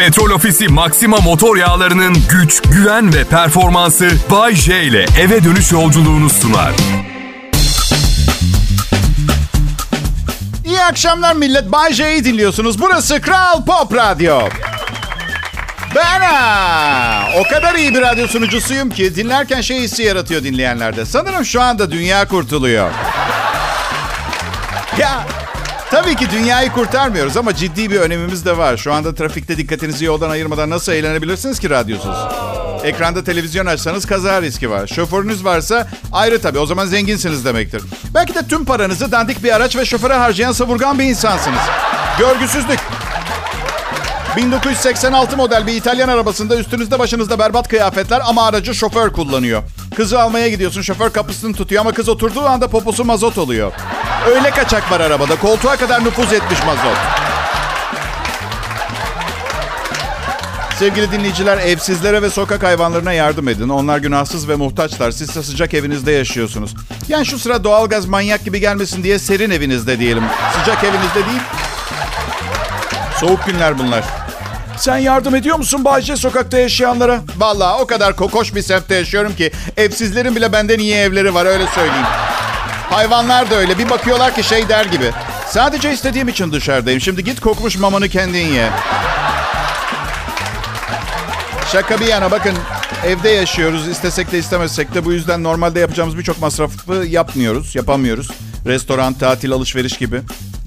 Petrol Ofisi Maxima motor yağlarının güç, güven ve performansı Bay J ile eve dönüş yolculuğunu sunar. İyi akşamlar millet. Bay J'yi dinliyorsunuz. Burası Kral Pop Radyo. Ben o kadar iyi bir radyo sunucusuyum ki dinlerken şey hissi yaratıyor dinleyenlerde. Sanırım şu anda dünya kurtuluyor. Ya tabii ki dünyayı kurtarmıyoruz ama ciddi bir önemimiz de var. Şu anda trafikte dikkatinizi yoldan ayırmadan nasıl eğlenebilirsiniz ki radyosuz? Ekranda televizyon açsanız kaza riski var. Şoförünüz varsa ayrı tabii o zaman zenginsiniz demektir. Belki de tüm paranızı dandik bir araç ve şoföre harcayan savurgan bir insansınız. Görgüsüzlük. 1986 model bir İtalyan arabasında üstünüzde başınızda berbat kıyafetler ama aracı şoför kullanıyor. Kızı almaya gidiyorsun şoför kapısını tutuyor ama kız oturduğu anda poposu mazot oluyor. Öyle kaçak var arabada koltuğa kadar nüfuz etmiş mazot. Sevgili dinleyiciler evsizlere ve sokak hayvanlarına yardım edin. Onlar günahsız ve muhtaçlar. Siz de sıcak evinizde yaşıyorsunuz. Yani şu sıra doğalgaz manyak gibi gelmesin diye serin evinizde diyelim. Sıcak evinizde değil. Soğuk günler bunlar. Sen yardım ediyor musun Bayce sokakta yaşayanlara? Vallahi o kadar kokoş bir semtte yaşıyorum ki evsizlerin bile benden iyi evleri var öyle söyleyeyim. Hayvanlar da öyle. Bir bakıyorlar ki şey der gibi. Sadece istediğim için dışarıdayım. Şimdi git kokmuş mamanı kendin ye. Şaka bir yana bakın evde yaşıyoruz. istesek de istemezsek de bu yüzden normalde yapacağımız birçok masrafı yapmıyoruz, yapamıyoruz. Restoran, tatil, alışveriş gibi.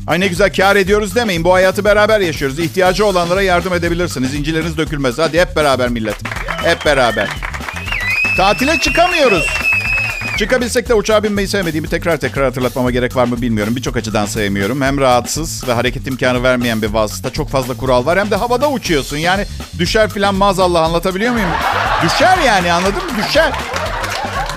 Ay ne güzel kar ediyoruz demeyin. Bu hayatı beraber yaşıyoruz. İhtiyacı olanlara yardım edebilirsiniz. İncileriniz dökülmez. Hadi hep beraber millet. Hep beraber. Tatile çıkamıyoruz. Çıkabilsek de uçağa binmeyi sevmediğimi tekrar tekrar hatırlatmama gerek var mı bilmiyorum. Birçok açıdan sevmiyorum. Hem rahatsız ve hareket imkanı vermeyen bir vasıta. Çok fazla kural var. Hem de havada uçuyorsun. Yani düşer filan maazallah anlatabiliyor muyum? Düşer yani anladın mı? Düşer.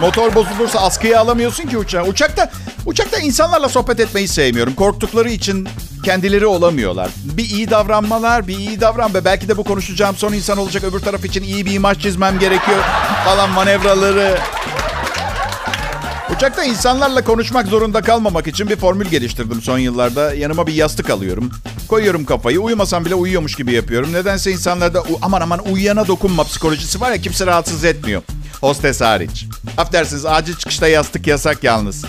Motor bozulursa askıya alamıyorsun ki uçağı. Uçakta, uçakta insanlarla sohbet etmeyi sevmiyorum. Korktukları için kendileri olamıyorlar. Bir iyi davranmalar, bir iyi davran ve belki de bu konuşacağım son insan olacak. Öbür taraf için iyi bir imaj çizmem gerekiyor falan manevraları. Uçakta insanlarla konuşmak zorunda kalmamak için bir formül geliştirdim son yıllarda. Yanıma bir yastık alıyorum. Koyuyorum kafayı. Uyumasam bile uyuyormuş gibi yapıyorum. Nedense insanlarda aman aman uyuyana dokunma psikolojisi var ya kimse rahatsız etmiyor. Hostes hariç. Affedersiniz acil çıkışta yastık yasak yalnız.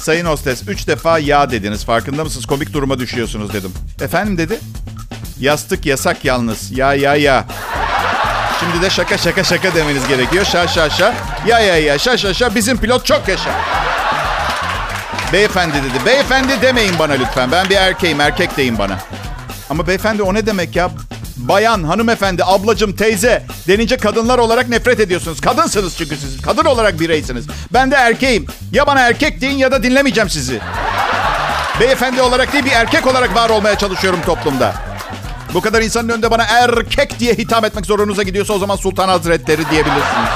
Sayın hostes 3 defa ya dediniz. Farkında mısınız? Komik duruma düşüyorsunuz dedim. Efendim dedi. Yastık yasak yalnız. Ya ya ya. Şimdi de şaka şaka şaka demeniz gerekiyor. Şa şa şa. Ya ya ya şa şa şa. Bizim pilot çok yaşa. Beyefendi dedi. Beyefendi demeyin bana lütfen. Ben bir erkeğim. Erkek deyin bana. Ama beyefendi o ne demek ya? Bayan, hanımefendi, ablacım, teyze denince kadınlar olarak nefret ediyorsunuz. Kadınsınız çünkü siz. Kadın olarak bireysiniz. Ben de erkeğim. Ya bana erkek deyin ya da dinlemeyeceğim sizi. Beyefendi olarak değil bir erkek olarak var olmaya çalışıyorum toplumda. Bu kadar insanın önünde bana erkek diye hitap etmek zorunuza gidiyorsa o zaman Sultan Hazretleri diyebilirsiniz.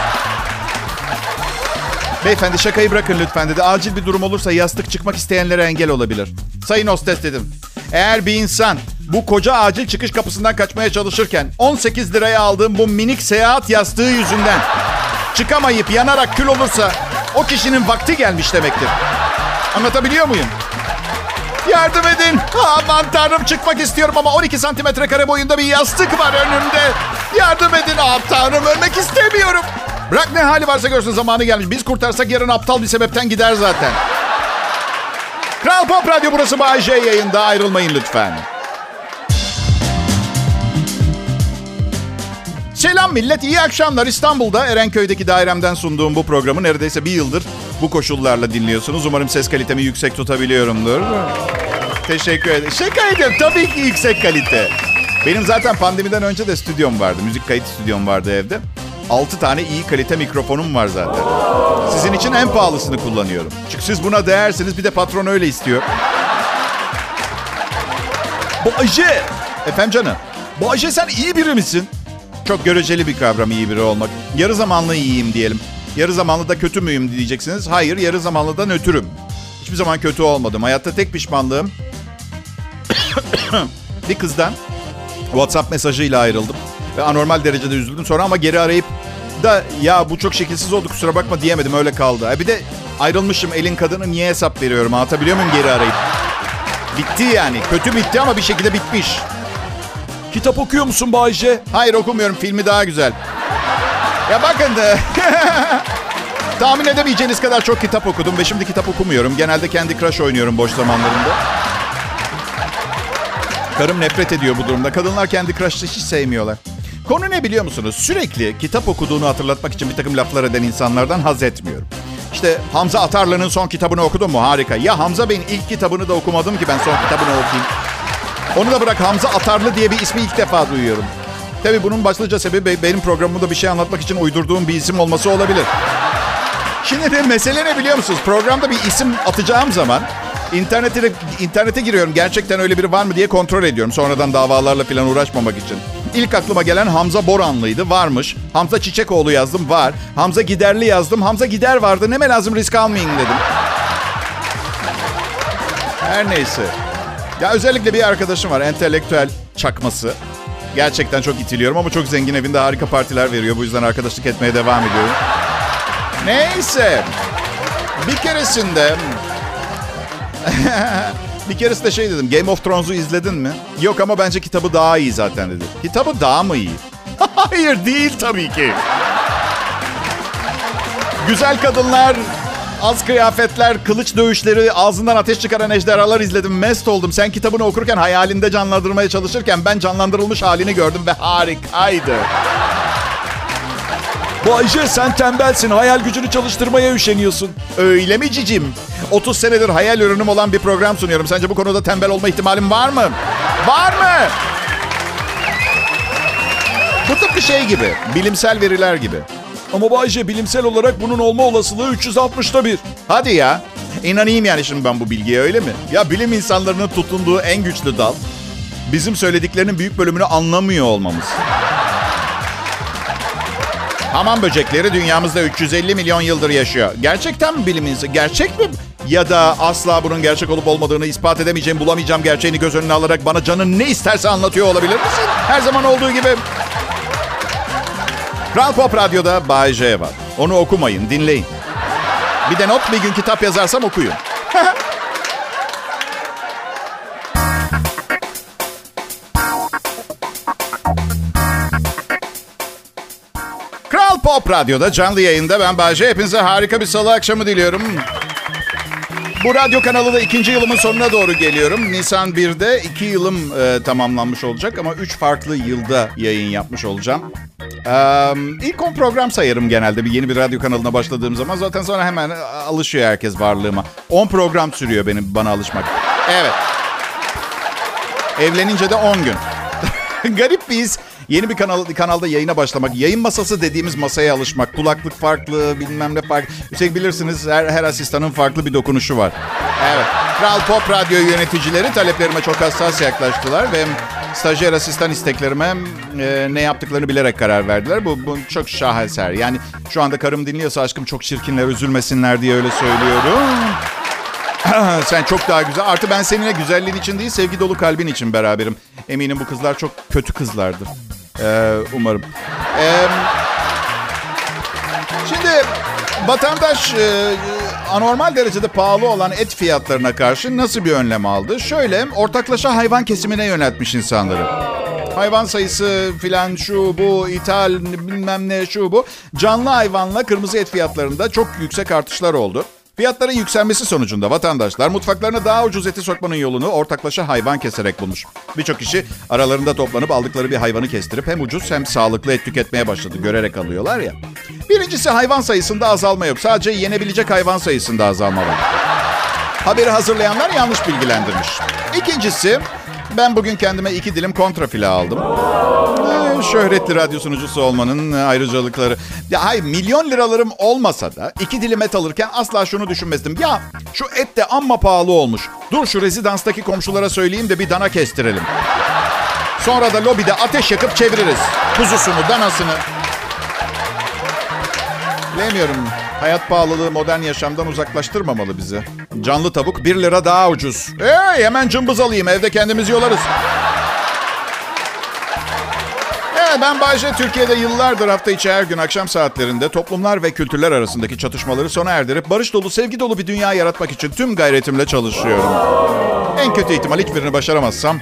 Beyefendi şakayı bırakın lütfen dedi. Acil bir durum olursa yastık çıkmak isteyenlere engel olabilir. Sayın hostes dedim. Eğer bir insan bu koca acil çıkış kapısından kaçmaya çalışırken 18 liraya aldığım bu minik seyahat yastığı yüzünden çıkamayıp yanarak kül olursa o kişinin vakti gelmiş demektir. Anlatabiliyor muyum? Yardım edin. Aman tanrım çıkmak istiyorum ama 12 santimetre kare boyunda bir yastık var önümde. Yardım edin. Aman tanrım ölmek istemiyorum. Bırak ne hali varsa görsün zamanı gelmiş. Biz kurtarsak yarın aptal bir sebepten gider zaten. Kral Pop Radyo burası Bay J yayında. Ayrılmayın lütfen. Selam millet, iyi akşamlar. İstanbul'da Erenköy'deki dairemden sunduğum bu programı neredeyse bir yıldır bu koşullarla dinliyorsunuz. Umarım ses kalitemi yüksek tutabiliyorumdur. Teşekkür ederim. Şaka ediyorum. Tabii ki yüksek kalite. Benim zaten pandemiden önce de stüdyom vardı. Müzik kayıt stüdyom vardı evde. 6 tane iyi kalite mikrofonum var zaten. Sizin için en pahalısını kullanıyorum. Çünkü siz buna değersiniz. Bir de patron öyle istiyor. Bayce! Efendim canım. Bayce sen iyi biri misin? Çok göreceli bir kavram iyi biri olmak. Yarı zamanlı iyiyim diyelim. Yarı zamanlı da kötü müyüm diyeceksiniz. Hayır, yarı zamanlı da nötrüm. Hiçbir zaman kötü olmadım. Hayatta tek pişmanlığım bir kızdan WhatsApp mesajıyla ayrıldım. Ve anormal derecede üzüldüm sonra ama geri arayıp da ya bu çok şekilsiz oldu kusura bakma diyemedim öyle kaldı. E bir de ayrılmışım elin kadını niye hesap veriyorum anlatabiliyor muyum geri arayıp? Bitti yani. Kötü bitti ama bir şekilde bitmiş. Kitap okuyor musun Bayce? Hayır okumuyorum. Filmi daha güzel. Ya bakın da... Tahmin edemeyeceğiniz kadar çok kitap okudum ve şimdi kitap okumuyorum. Genelde kendi Crush oynuyorum boş zamanlarımda. Karım nefret ediyor bu durumda. Kadınlar kendi Crush'ı hiç sevmiyorlar. Konu ne biliyor musunuz? Sürekli kitap okuduğunu hatırlatmak için bir takım laflar eden insanlardan haz etmiyorum. İşte Hamza Atarlı'nın son kitabını okudun mu? Harika. Ya Hamza Bey'in ilk kitabını da okumadım ki ben son kitabını okuyayım. Onu da bırak Hamza Atarlı diye bir ismi ilk defa duyuyorum. Tabii bunun başlıca sebebi benim programımda bir şey anlatmak için uydurduğum bir isim olması olabilir. Şimdi de mesele ne biliyor musunuz? Programda bir isim atacağım zaman internete, internete giriyorum. Gerçekten öyle biri var mı diye kontrol ediyorum. Sonradan davalarla falan uğraşmamak için. İlk aklıma gelen Hamza Boranlıydı. Varmış. Hamza Çiçekoğlu yazdım. Var. Hamza Giderli yazdım. Hamza Gider vardı. Neme lazım risk almayın dedim. Her neyse. Ya özellikle bir arkadaşım var. Entelektüel çakması. Gerçekten çok itiliyorum ama çok zengin evinde harika partiler veriyor. Bu yüzden arkadaşlık etmeye devam ediyorum. Neyse. Bir keresinde... bir keresinde şey dedim. Game of Thrones'u izledin mi? Yok ama bence kitabı daha iyi zaten dedi. Kitabı daha mı iyi? Hayır değil tabii ki. Güzel kadınlar, az kıyafetler, kılıç dövüşleri, ağzından ateş çıkaran ejderhalar izledim. Mest oldum. Sen kitabını okurken hayalinde canlandırmaya çalışırken ben canlandırılmış halini gördüm ve harikaydı. Bayce sen tembelsin. Hayal gücünü çalıştırmaya üşeniyorsun. Öyle mi cicim? 30 senedir hayal ürünüm olan bir program sunuyorum. Sence bu konuda tembel olma ihtimalim var mı? Var mı? Bu tıpkı şey gibi, bilimsel veriler gibi. Ama Bayce bilimsel olarak bunun olma olasılığı 360'ta bir. Hadi ya. İnanayım yani şimdi ben bu bilgiye öyle mi? Ya bilim insanlarının tutunduğu en güçlü dal bizim söylediklerinin büyük bölümünü anlamıyor olmamız. Hamam böcekleri dünyamızda 350 milyon yıldır yaşıyor. Gerçekten mi bilim insanı? Gerçek mi? Ya da asla bunun gerçek olup olmadığını ispat edemeyeceğim, bulamayacağım gerçeğini göz önüne alarak bana canın ne isterse anlatıyor olabilir misin? Her zaman olduğu gibi. Kral Pop Radyo'da Bay J var. Onu okumayın, dinleyin. Bir de not bir gün kitap yazarsam okuyun. Kral Pop Radyo'da canlı yayında ben Bayce. Hepinize harika bir salı akşamı diliyorum. Bu radyo kanalı da ikinci yılımın sonuna doğru geliyorum. Nisan 1'de iki yılım e, tamamlanmış olacak ama üç farklı yılda yayın yapmış olacağım. Ee, ilk 10 program sayarım genelde bir yeni bir radyo kanalına başladığım zaman. Zaten sonra hemen alışıyor herkes varlığıma. 10 program sürüyor benim bana alışmak. Evet. Evlenince de 10 gün. Garip bir his. Yeni bir kanal, kanalda yayına başlamak, yayın masası dediğimiz masaya alışmak, kulaklık farklı, bilmem ne farklı. Üstelik bilirsiniz her, her asistanın farklı bir dokunuşu var. Evet. Kral Pop Radyo yöneticileri taleplerime çok hassas yaklaştılar ve stajyer asistan isteklerime e, ne yaptıklarını bilerek karar verdiler. Bu, bu çok şaheser. Yani şu anda karım dinliyorsa aşkım çok çirkinler, üzülmesinler diye öyle söylüyorum. Sen çok daha güzel. Artı ben seninle güzelliğin için değil, sevgi dolu kalbin için beraberim. Eminim bu kızlar çok kötü kızlardır. Ee, umarım. Ee, şimdi vatandaş e, anormal derecede pahalı olan et fiyatlarına karşı nasıl bir önlem aldı? Şöyle, ortaklaşa hayvan kesimine yöneltmiş insanları. Hayvan sayısı filan şu bu ithal bilmem ne şu bu. Canlı hayvanla kırmızı et fiyatlarında çok yüksek artışlar oldu. Fiyatların yükselmesi sonucunda vatandaşlar mutfaklarına daha ucuz eti sokmanın yolunu ortaklaşa hayvan keserek bulmuş. Birçok kişi aralarında toplanıp aldıkları bir hayvanı kestirip hem ucuz hem sağlıklı et tüketmeye başladı. Görerek alıyorlar ya. Birincisi hayvan sayısında azalma yok. Sadece yenebilecek hayvan sayısında azalma var. Haberi hazırlayanlar yanlış bilgilendirmiş. İkincisi ben bugün kendime iki dilim kontrafile aldım. Ee, şöhretli radyo sunucusu olmanın ayrıcalıkları. Ya hayır milyon liralarım olmasa da iki dilim et alırken asla şunu düşünmezdim. Ya şu et de amma pahalı olmuş. Dur şu rezidanstaki komşulara söyleyeyim de bir dana kestirelim. Sonra da lobide ateş yakıp çeviririz. Kuzusunu, danasını. Bilemiyorum. Hayat pahalılığı modern yaşamdan uzaklaştırmamalı bizi. Canlı tavuk 1 lira daha ucuz. Hey hemen cımbız alayım evde kendimiz yolarız. Ben Bayce Türkiye'de yıllardır hafta içi her gün akşam saatlerinde toplumlar ve kültürler arasındaki çatışmaları sona erdirip barış dolu, sevgi dolu bir dünya yaratmak için tüm gayretimle çalışıyorum. En kötü ihtimal hiçbirini başaramazsam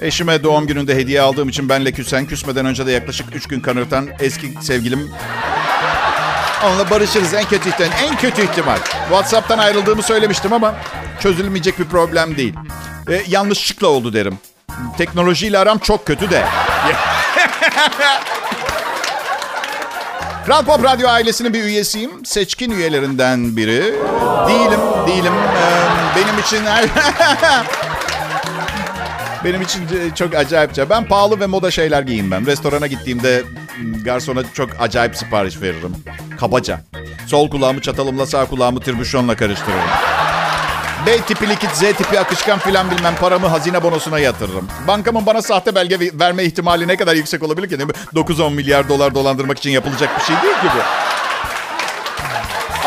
Eşime doğum gününde hediye aldığım için benle küsen, küsmeden önce de yaklaşık 3 gün kanırtan eski sevgilim. Onunla barışırız en kötü ihtimal. En kötü ihtimal. WhatsApp'tan ayrıldığımı söylemiştim ama çözülmeyecek bir problem değil. E, yanlışlıkla oldu derim. Teknolojiyle aram çok kötü de. Kral Pop Radyo ailesinin bir üyesiyim. Seçkin üyelerinden biri. Değilim, değilim. Ee, benim için benim için çok acayipçe. Ben pahalı ve moda şeyler giyeyim Restorana gittiğimde garsona çok acayip sipariş veririm. Kabaca. Sol kulağımı çatalımla sağ kulağımı tirbüşonla karıştırırım. B tipi likit, Z tipi akışkan filan bilmem paramı hazine bonosuna yatırırım. Bankamın bana sahte belge verme ihtimali ne kadar yüksek olabilir ki? 9-10 milyar dolar dolandırmak için yapılacak bir şey değil ki bu.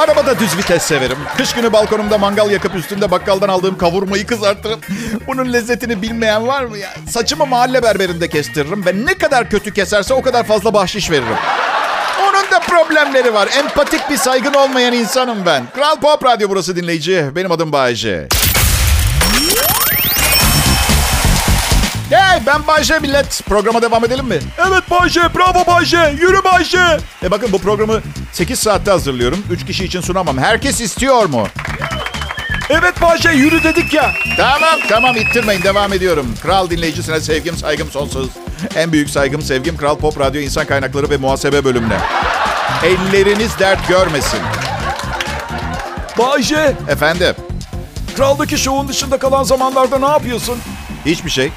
Arabada düz vites severim. Kış günü balkonumda mangal yakıp üstünde bakkaldan aldığım kavurmayı kızartırım. Bunun lezzetini bilmeyen var mı ya? Saçımı mahalle berberinde kestiririm ve ne kadar kötü keserse o kadar fazla bahşiş veririm. Da problemleri var. Empatik bir saygın olmayan insanım ben. Kral Pop Radyo burası dinleyici. Benim adım Bayece. Hey ben Bayce millet. Programa devam edelim mi? Evet Bayce, bravo Bayce, yürü Bayce. E bakın bu programı 8 saatte hazırlıyorum. 3 kişi için sunamam. Herkes istiyor mu? Evet Bayce, yürü dedik ya. Tamam tamam ittirmeyin devam ediyorum. Kral dinleyicisine sevgim saygım sonsuz. En büyük saygım sevgim Kral Pop Radyo İnsan Kaynakları ve Muhasebe bölümüne. Elleriniz dert görmesin. Bayce, Efendim kraldaki şovun dışında kalan zamanlarda ne yapıyorsun? hiçbir şey.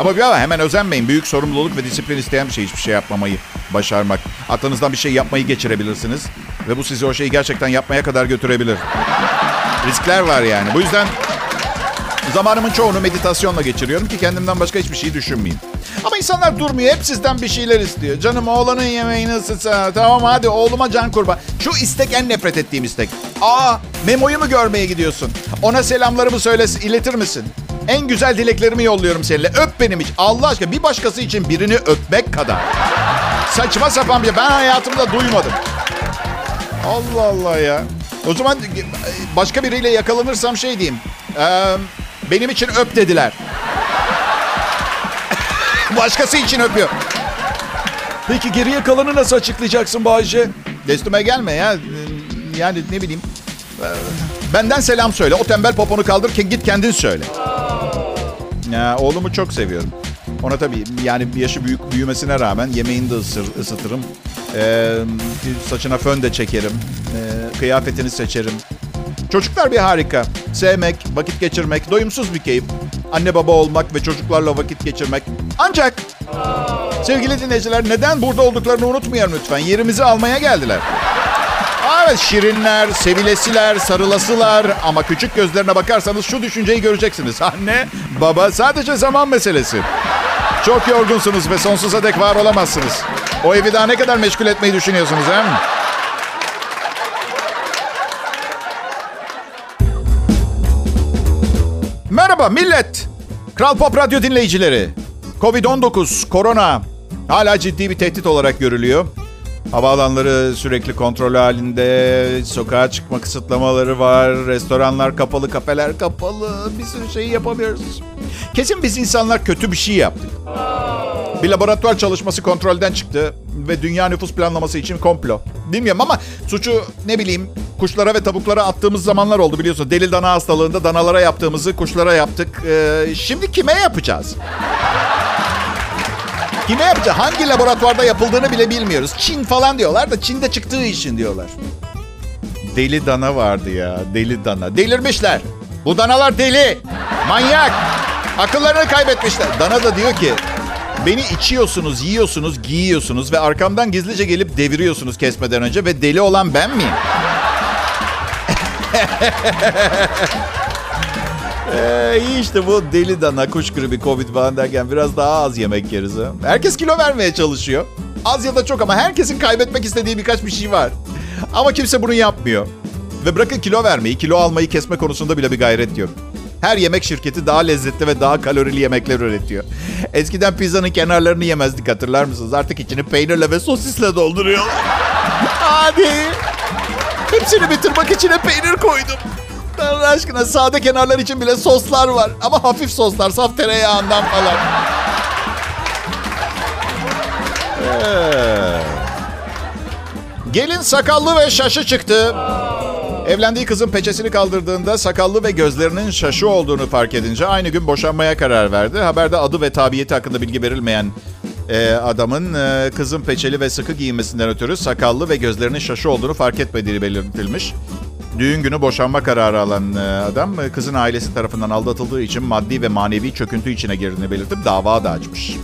Ama bir ama hemen özenmeyin. Büyük sorumluluk ve disiplin isteyen bir şey hiçbir şey yapmamayı başarmak. Aklınızdan bir şey yapmayı geçirebilirsiniz. Ve bu sizi o şeyi gerçekten yapmaya kadar götürebilir. Riskler var yani. Bu yüzden zamanımın çoğunu meditasyonla geçiriyorum ki kendimden başka hiçbir şey düşünmeyeyim. Ama insanlar durmuyor. Hep sizden bir şeyler istiyor. Canım oğlanın yemeğini ısıtsa. Tamam hadi oğluma can kurban. Şu istek en nefret ettiğim istek. Aa Memo'yu mu görmeye gidiyorsun? Ona selamlarımı söyle, iletir misin? En güzel dileklerimi yolluyorum seninle. Öp benim için. Allah aşkına bir başkası için birini öpmek kadar. Saçma sapan bir Ben hayatımda duymadım. Allah Allah ya. O zaman başka biriyle yakalanırsam şey diyeyim. Ee, benim için öp dediler. Başkası için öpüyor. Peki geriye kalanı nasıl açıklayacaksın Bayce? Destime gelme ya. Yani ne bileyim. Benden selam söyle. O tembel poponu kaldır ki git kendin söyle. Ya, oğlumu çok seviyorum. Ona tabii yani yaşı büyük büyümesine rağmen yemeğini de ısır, ısıtırım. Ee, saçına fön de çekerim. Ee, kıyafetini seçerim. Çocuklar bir harika. Sevmek, vakit geçirmek, doyumsuz bir keyif. Anne baba olmak ve çocuklarla vakit geçirmek. Ancak sevgili dinleyiciler neden burada olduklarını unutmayalım lütfen. Yerimizi almaya geldiler. Evet şirinler, sevilesiler, sarılasılar ama küçük gözlerine bakarsanız şu düşünceyi göreceksiniz. Anne, baba sadece zaman meselesi. Çok yorgunsunuz ve sonsuza dek var olamazsınız. O evi daha ne kadar meşgul etmeyi düşünüyorsunuz hem? Merhaba millet. Kral Pop Radyo dinleyicileri. Covid-19, korona hala ciddi bir tehdit olarak görülüyor. Havaalanları sürekli kontrol halinde, sokağa çıkma kısıtlamaları var, restoranlar kapalı, kafeler kapalı, bir sürü şeyi yapamıyoruz. Kesin biz insanlar kötü bir şey yaptık. Bir laboratuvar çalışması kontrolden çıktı ve dünya nüfus planlaması için komplo. Bilmiyorum ama suçu ne bileyim kuşlara ve tavuklara attığımız zamanlar oldu biliyorsun. Deli dana hastalığında danalara yaptığımızı kuşlara yaptık. Ee, şimdi kime yapacağız? Kime yapacağız? Hangi laboratuvarda yapıldığını bile bilmiyoruz. Çin falan diyorlar da Çin'de çıktığı için diyorlar. Deli dana vardı ya. Deli dana. Delirmişler. Bu danalar deli. Manyak. Akıllarını kaybetmişler. Dana da diyor ki beni içiyorsunuz, yiyorsunuz, giyiyorsunuz ve arkamdan gizlice gelip deviriyorsunuz kesmeden önce ve deli olan ben miyim? Ee, iyi işte bu deli dana, kuş gribi, covid falan derken biraz daha az yemek yeriz. Ha? Herkes kilo vermeye çalışıyor. Az ya da çok ama herkesin kaybetmek istediği birkaç bir şey var. Ama kimse bunu yapmıyor. Ve bırakın kilo vermeyi, kilo almayı kesme konusunda bile bir gayret yok. Her yemek şirketi daha lezzetli ve daha kalorili yemekler üretiyor. Eskiden pizzanın kenarlarını yemezdik hatırlar mısınız? Artık içini peynirle ve sosisle dolduruyorlar. Hadi. Hepsini bitirmek içine peynir koydum. Tanrı aşkına sade kenarlar için bile soslar var. Ama hafif soslar. Saf tereyağından falan. Ee, gelin sakallı ve şaşı çıktı. Evlendiği kızın peçesini kaldırdığında sakallı ve gözlerinin şaşı olduğunu fark edince aynı gün boşanmaya karar verdi. Haberde adı ve tabiyeti hakkında bilgi verilmeyen e, adamın e, kızın peçeli ve sıkı giyinmesinden ötürü sakallı ve gözlerinin şaşı olduğunu fark etmediği belirtilmiş. Düğün günü boşanma kararı alan e, adam e, kızın ailesi tarafından aldatıldığı için maddi ve manevi çöküntü içine girdiğini belirtip dava da açmış.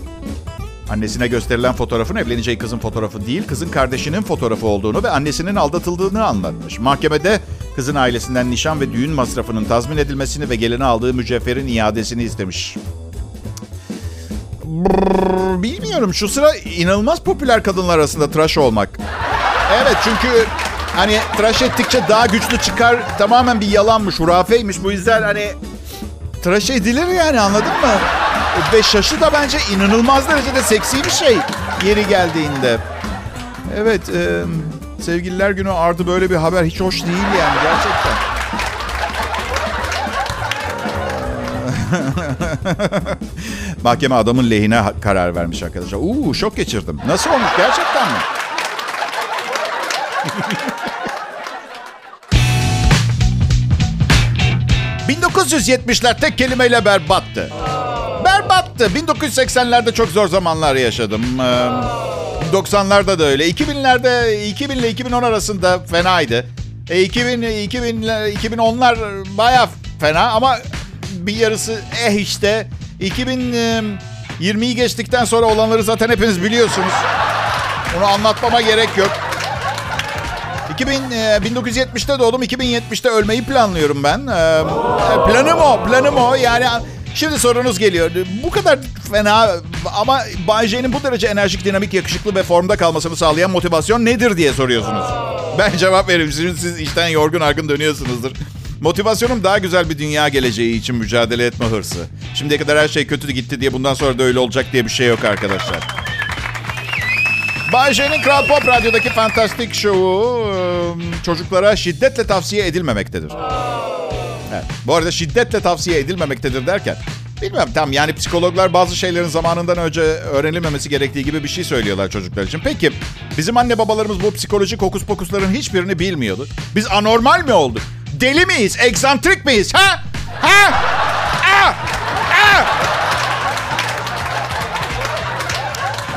Annesine gösterilen fotoğrafın evleneceği kızın fotoğrafı değil, kızın kardeşinin fotoğrafı olduğunu ve annesinin aldatıldığını anlatmış. Mahkemede kızın ailesinden nişan ve düğün masrafının tazmin edilmesini ve gelini aldığı mücevherin iadesini istemiş. Bilmiyorum şu sıra inanılmaz popüler kadınlar arasında tıraş olmak. Evet çünkü hani tıraş ettikçe daha güçlü çıkar tamamen bir yalanmış, hurafeymiş. Bu yüzden hani tıraş edilir yani anladın mı? Ve şaşı da bence inanılmaz derecede seksi bir şey yeri geldiğinde. Evet, e, sevgililer günü ardı böyle bir haber hiç hoş değil yani gerçekten. Mahkeme adamın lehine karar vermiş arkadaşlar. Uuu şok geçirdim. Nasıl olmuş gerçekten mi? ...1970'ler tek kelimeyle berbattı. Berbattı. 1980'lerde çok zor zamanlar yaşadım. Ee, 90'larda da öyle. 2000'lerde 2000 ile 2010 arasında fenaydı. E, 2000 2000 2010'lar baya fena ama bir yarısı eh işte 2020'yi geçtikten sonra olanları zaten hepiniz biliyorsunuz. Onu anlatmama gerek yok. 2000 1970'te doğdum. 2070'te ölmeyi planlıyorum ben. Ee, planım o, planım o. Yani Şimdi sorunuz geliyor. Bu kadar fena ama Bay J'nin bu derece enerjik, dinamik, yakışıklı ve formda kalmasını sağlayan motivasyon nedir diye soruyorsunuz. Ben cevap veririm. Şimdi siz işten yorgun argın dönüyorsunuzdur. Motivasyonum daha güzel bir dünya geleceği için mücadele etme hırsı. Şimdiye kadar her şey kötü gitti diye bundan sonra da öyle olacak diye bir şey yok arkadaşlar. Bay J'nin Kral Pop Radyo'daki fantastik şovu çocuklara şiddetle tavsiye edilmemektedir. Bu arada şiddetle tavsiye edilmemektedir derken bilmem tam yani psikologlar bazı şeylerin zamanından önce öğrenilmemesi gerektiği gibi bir şey söylüyorlar çocuklar için. Peki bizim anne babalarımız bu psikolojik hokus pokusların hiçbirini bilmiyordu. Biz anormal mi olduk? Deli miyiz? Egzantrik miyiz? Ha? Ha? Ha? Ha?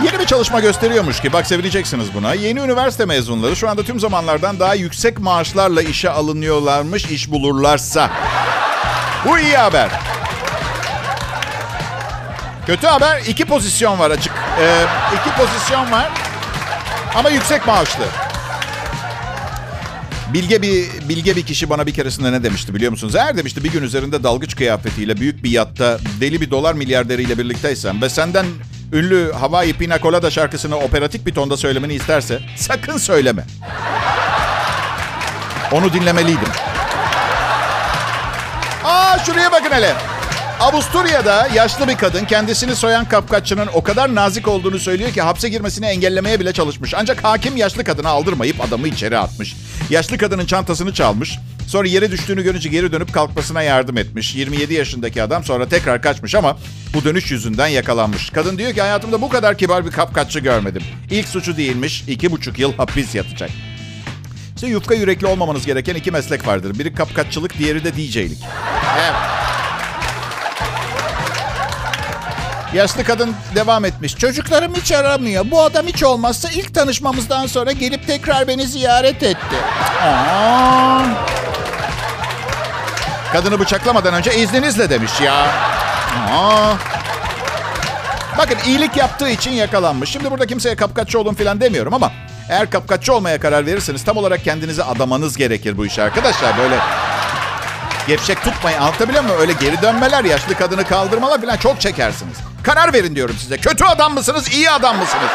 Yeni bir çalışma gösteriyormuş ki bak sevineceksiniz buna. Yeni üniversite mezunları şu anda tüm zamanlardan daha yüksek maaşlarla işe alınıyorlarmış iş bulurlarsa. Bu iyi haber. Kötü haber iki pozisyon var açık. Ee, iki pozisyon var ama yüksek maaşlı. Bilge bir bilge bir kişi bana bir keresinde ne demişti biliyor musunuz? Eğer demişti bir gün üzerinde dalgıç kıyafetiyle büyük bir yatta deli bir dolar milyarderiyle birlikteysen ve senden ünlü Hawaii Pina Colada şarkısını operatik bir tonda söylemeni isterse sakın söyleme. Onu dinlemeliydim. Aa şuraya bakın hele. Avusturya'da yaşlı bir kadın kendisini soyan kapkaççının o kadar nazik olduğunu söylüyor ki hapse girmesini engellemeye bile çalışmış. Ancak hakim yaşlı kadına aldırmayıp adamı içeri atmış. Yaşlı kadının çantasını çalmış. Sonra yere düştüğünü görünce geri dönüp kalkmasına yardım etmiş. 27 yaşındaki adam sonra tekrar kaçmış ama bu dönüş yüzünden yakalanmış. Kadın diyor ki hayatımda bu kadar kibar bir kapkaççı görmedim. İlk suçu değilmiş. iki buçuk yıl hapis yatacak. İşte yufka yürekli olmamanız gereken iki meslek vardır. Biri kapkaççılık, diğeri de DJ'lik. Evet. Yaşlı kadın devam etmiş. Çocuklarım hiç aramıyor. Bu adam hiç olmazsa ilk tanışmamızdan sonra gelip tekrar beni ziyaret etti. Aa. Kadını bıçaklamadan önce izninizle demiş ya. Aa. Bakın iyilik yaptığı için yakalanmış. Şimdi burada kimseye kapkaççı olun falan demiyorum ama eğer kapkaççı olmaya karar verirseniz tam olarak kendinizi adamanız gerekir bu işe arkadaşlar. Böyle gevşek tutmayın. Anlatabiliyor muyum? Öyle geri dönmeler, yaşlı kadını kaldırmalar falan çok çekersiniz. Karar verin diyorum size. Kötü adam mısınız, iyi adam mısınız?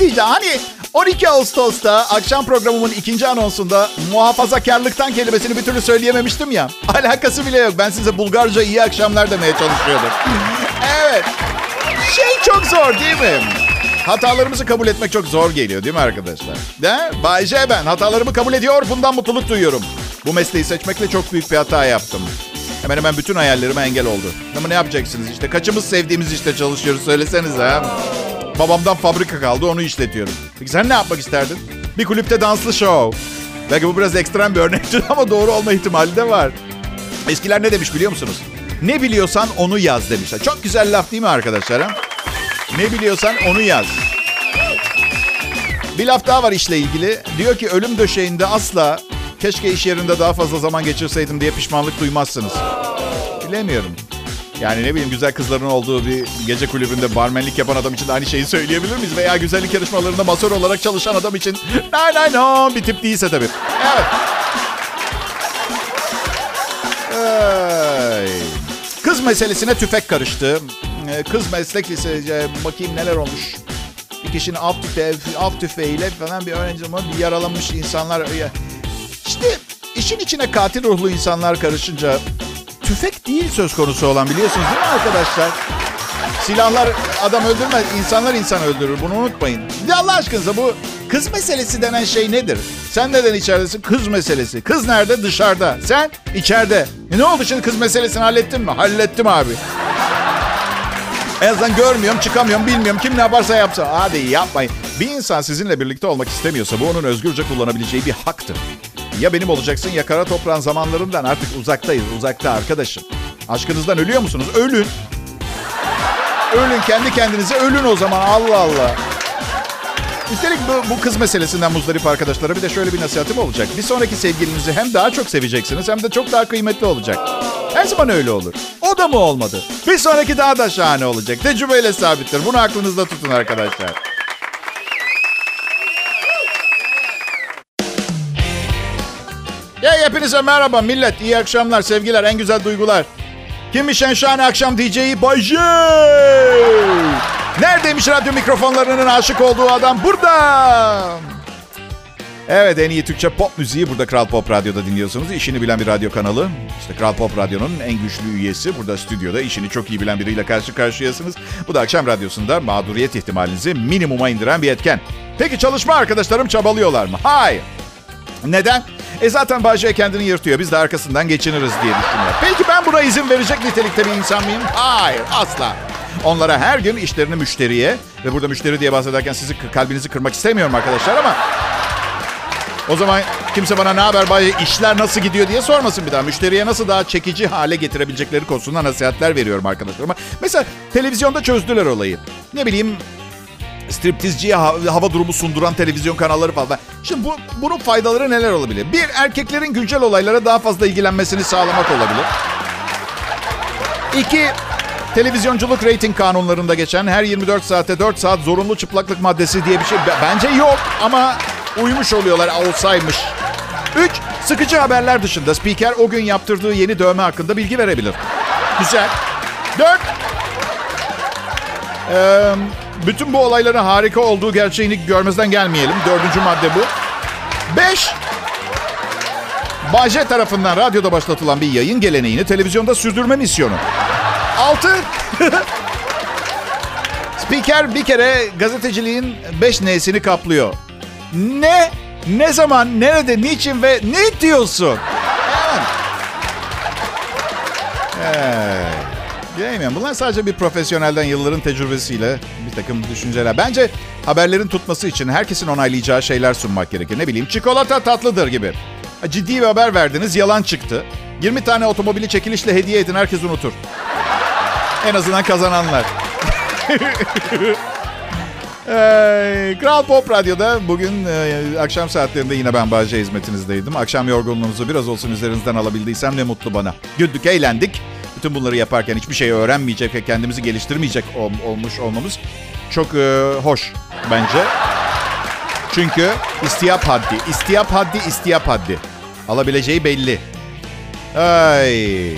Diyeceğim. Hani 12 Ağustos'ta akşam programımın ikinci anonsunda muhafazakarlıktan kelimesini bir türlü söyleyememiştim ya. Alakası bile yok. Ben size Bulgarca iyi akşamlar demeye çalışıyordum. evet. Şey çok zor değil mi? hatalarımızı kabul etmek çok zor geliyor değil mi arkadaşlar? De? Bay J ben hatalarımı kabul ediyor, bundan mutluluk duyuyorum. Bu mesleği seçmekle çok büyük bir hata yaptım. Hemen hemen bütün hayallerime engel oldu. Ama ne yapacaksınız işte? Kaçımız sevdiğimiz işte çalışıyoruz söylesenize ha. Babamdan fabrika kaldı onu işletiyorum. Peki sen ne yapmak isterdin? Bir kulüpte danslı show. Belki bu biraz ekstrem bir örnektir ama doğru olma ihtimali de var. Eskiler ne demiş biliyor musunuz? Ne biliyorsan onu yaz demişler. Çok güzel laf değil mi arkadaşlar? Ne biliyorsan onu yaz. Bir laf daha var işle ilgili. Diyor ki ölüm döşeğinde asla keşke iş yerinde daha fazla zaman geçirseydim diye pişmanlık duymazsınız. Bilemiyorum. Yani ne bileyim güzel kızların olduğu bir gece kulübünde barmenlik yapan adam için de aynı şeyi söyleyebilir miyiz? Veya güzellik yarışmalarında masör olarak çalışan adam için nay nay no bir tip değilse tabii. Evet. Ay. Kız meselesine tüfek karıştı. Ee, Kız meslek lisesi bakayım neler olmuş. Bir kişinin av, tüfe, av tüfeğiyle falan bir öğrenci bir yaralanmış insanlar. İşte işin içine katil ruhlu insanlar karışınca tüfek değil söz konusu olan biliyorsunuz değil mi arkadaşlar? Silahlar adam öldürmez, insanlar insan öldürür. Bunu unutmayın. Bir Allah aşkınıza bu kız meselesi denen şey nedir? Sen neden içeridesin? Kız meselesi. Kız nerede? Dışarıda. Sen içeride. E ne oldu şimdi kız meselesini hallettin mi? Hallettim abi. En azından görmüyorum, çıkamıyorum, bilmiyorum. Kim ne yaparsa yapsa. Hadi yapmayın. Bir insan sizinle birlikte olmak istemiyorsa bu onun özgürce kullanabileceği bir haktır. Ya benim olacaksın ya kara toprağın zamanlarından artık uzaktayız. Uzakta arkadaşım. Aşkınızdan ölüyor musunuz? Ölün. Ölün kendi kendinize ölün o zaman Allah Allah. Üstelik bu, bu kız meselesinden muzdarip arkadaşlara bir de şöyle bir nasihatim olacak. Bir sonraki sevgilinizi hem daha çok seveceksiniz hem de çok daha kıymetli olacak. Her zaman öyle olur. O da mı olmadı? Bir sonraki daha da şahane olacak. Tecrübeyle sabittir. Bunu aklınızda tutun arkadaşlar. Hepinize merhaba millet. İyi akşamlar, sevgiler, en güzel duygular. Kimmiş en şahane akşam DJ'yi? Bay. Neredeymiş radyo mikrofonlarının aşık olduğu adam? Burada. Evet en iyi Türkçe pop müziği burada Kral Pop Radyo'da dinliyorsunuz. İşini bilen bir radyo kanalı. İşte Kral Pop Radyo'nun en güçlü üyesi. Burada stüdyoda işini çok iyi bilen biriyle karşı karşıyasınız. Bu da akşam radyosunda mağduriyet ihtimalinizi minimuma indiren bir etken. Peki çalışma arkadaşlarım çabalıyorlar mı? Hayır. Neden? E zaten Bahçe kendini yırtıyor. Biz de arkasından geçiniriz diye düşünüyor. Peki ben buna izin verecek nitelikte bir insan mıyım? Hayır asla. Onlara her gün işlerini müşteriye ve burada müşteri diye bahsederken sizi kalbinizi kırmak istemiyorum arkadaşlar ama o zaman kimse bana ne haber bay işler nasıl gidiyor diye sormasın bir daha. Müşteriye nasıl daha çekici hale getirebilecekleri konusunda nasihatler veriyorum arkadaşlarıma. Mesela televizyonda çözdüler olayı. Ne bileyim striptizciye hava durumu sunduran televizyon kanalları falan. Şimdi bu, bunun faydaları neler olabilir? Bir, erkeklerin güncel olaylara daha fazla ilgilenmesini sağlamak olabilir. İki, televizyonculuk reyting kanunlarında geçen her 24 saate 4 saat zorunlu çıplaklık maddesi diye bir şey bence yok ama uymuş oluyorlar olsaymış. Üç, sıkıcı haberler dışında spiker o gün yaptırdığı yeni dövme hakkında bilgi verebilir. Güzel. Dört, ee, bütün bu olayların harika olduğu gerçeğini görmezden gelmeyelim. Dördüncü madde bu. Beş, Baje tarafından radyoda başlatılan bir yayın geleneğini televizyonda sürdürme misyonu. Altı, Spiker bir kere gazeteciliğin beş N'sini kaplıyor. Ne? Ne zaman, nerede, niçin ve ne diyorsun? Evet. Evet. Bilemiyorum. Bunlar sadece bir profesyonelden yılların tecrübesiyle bir takım düşünceler. Bence haberlerin tutması için herkesin onaylayacağı şeyler sunmak gerekir. Ne bileyim çikolata tatlıdır gibi. Ciddi bir haber verdiniz, yalan çıktı. 20 tane otomobili çekilişle hediye edin, herkes unutur. En azından kazananlar. Ee, Kral Pop Radyo'da bugün e, akşam saatlerinde yine ben Bahçe hizmetinizdeydim. Akşam yorgunluğunuzu biraz olsun üzerinizden alabildiysem ne mutlu bana. Güldük, eğlendik. Bütün bunları yaparken hiçbir şey öğrenmeyecek ve kendimizi geliştirmeyecek ol, olmuş olmamız çok e, hoş bence. Çünkü istiyap haddi, istiyap haddi, istiyap haddi. Alabileceği belli. Ay.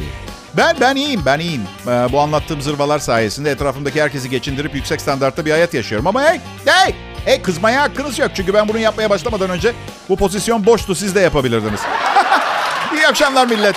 Ben ben iyiyim, ben iyiyim. Ee, bu anlattığım zırvalar sayesinde etrafımdaki herkesi geçindirip yüksek standartta bir hayat yaşıyorum. Ama hey, hey, hey kızmaya hakkınız yok. Çünkü ben bunu yapmaya başlamadan önce bu pozisyon boştu. Siz de yapabilirdiniz. İyi akşamlar millet.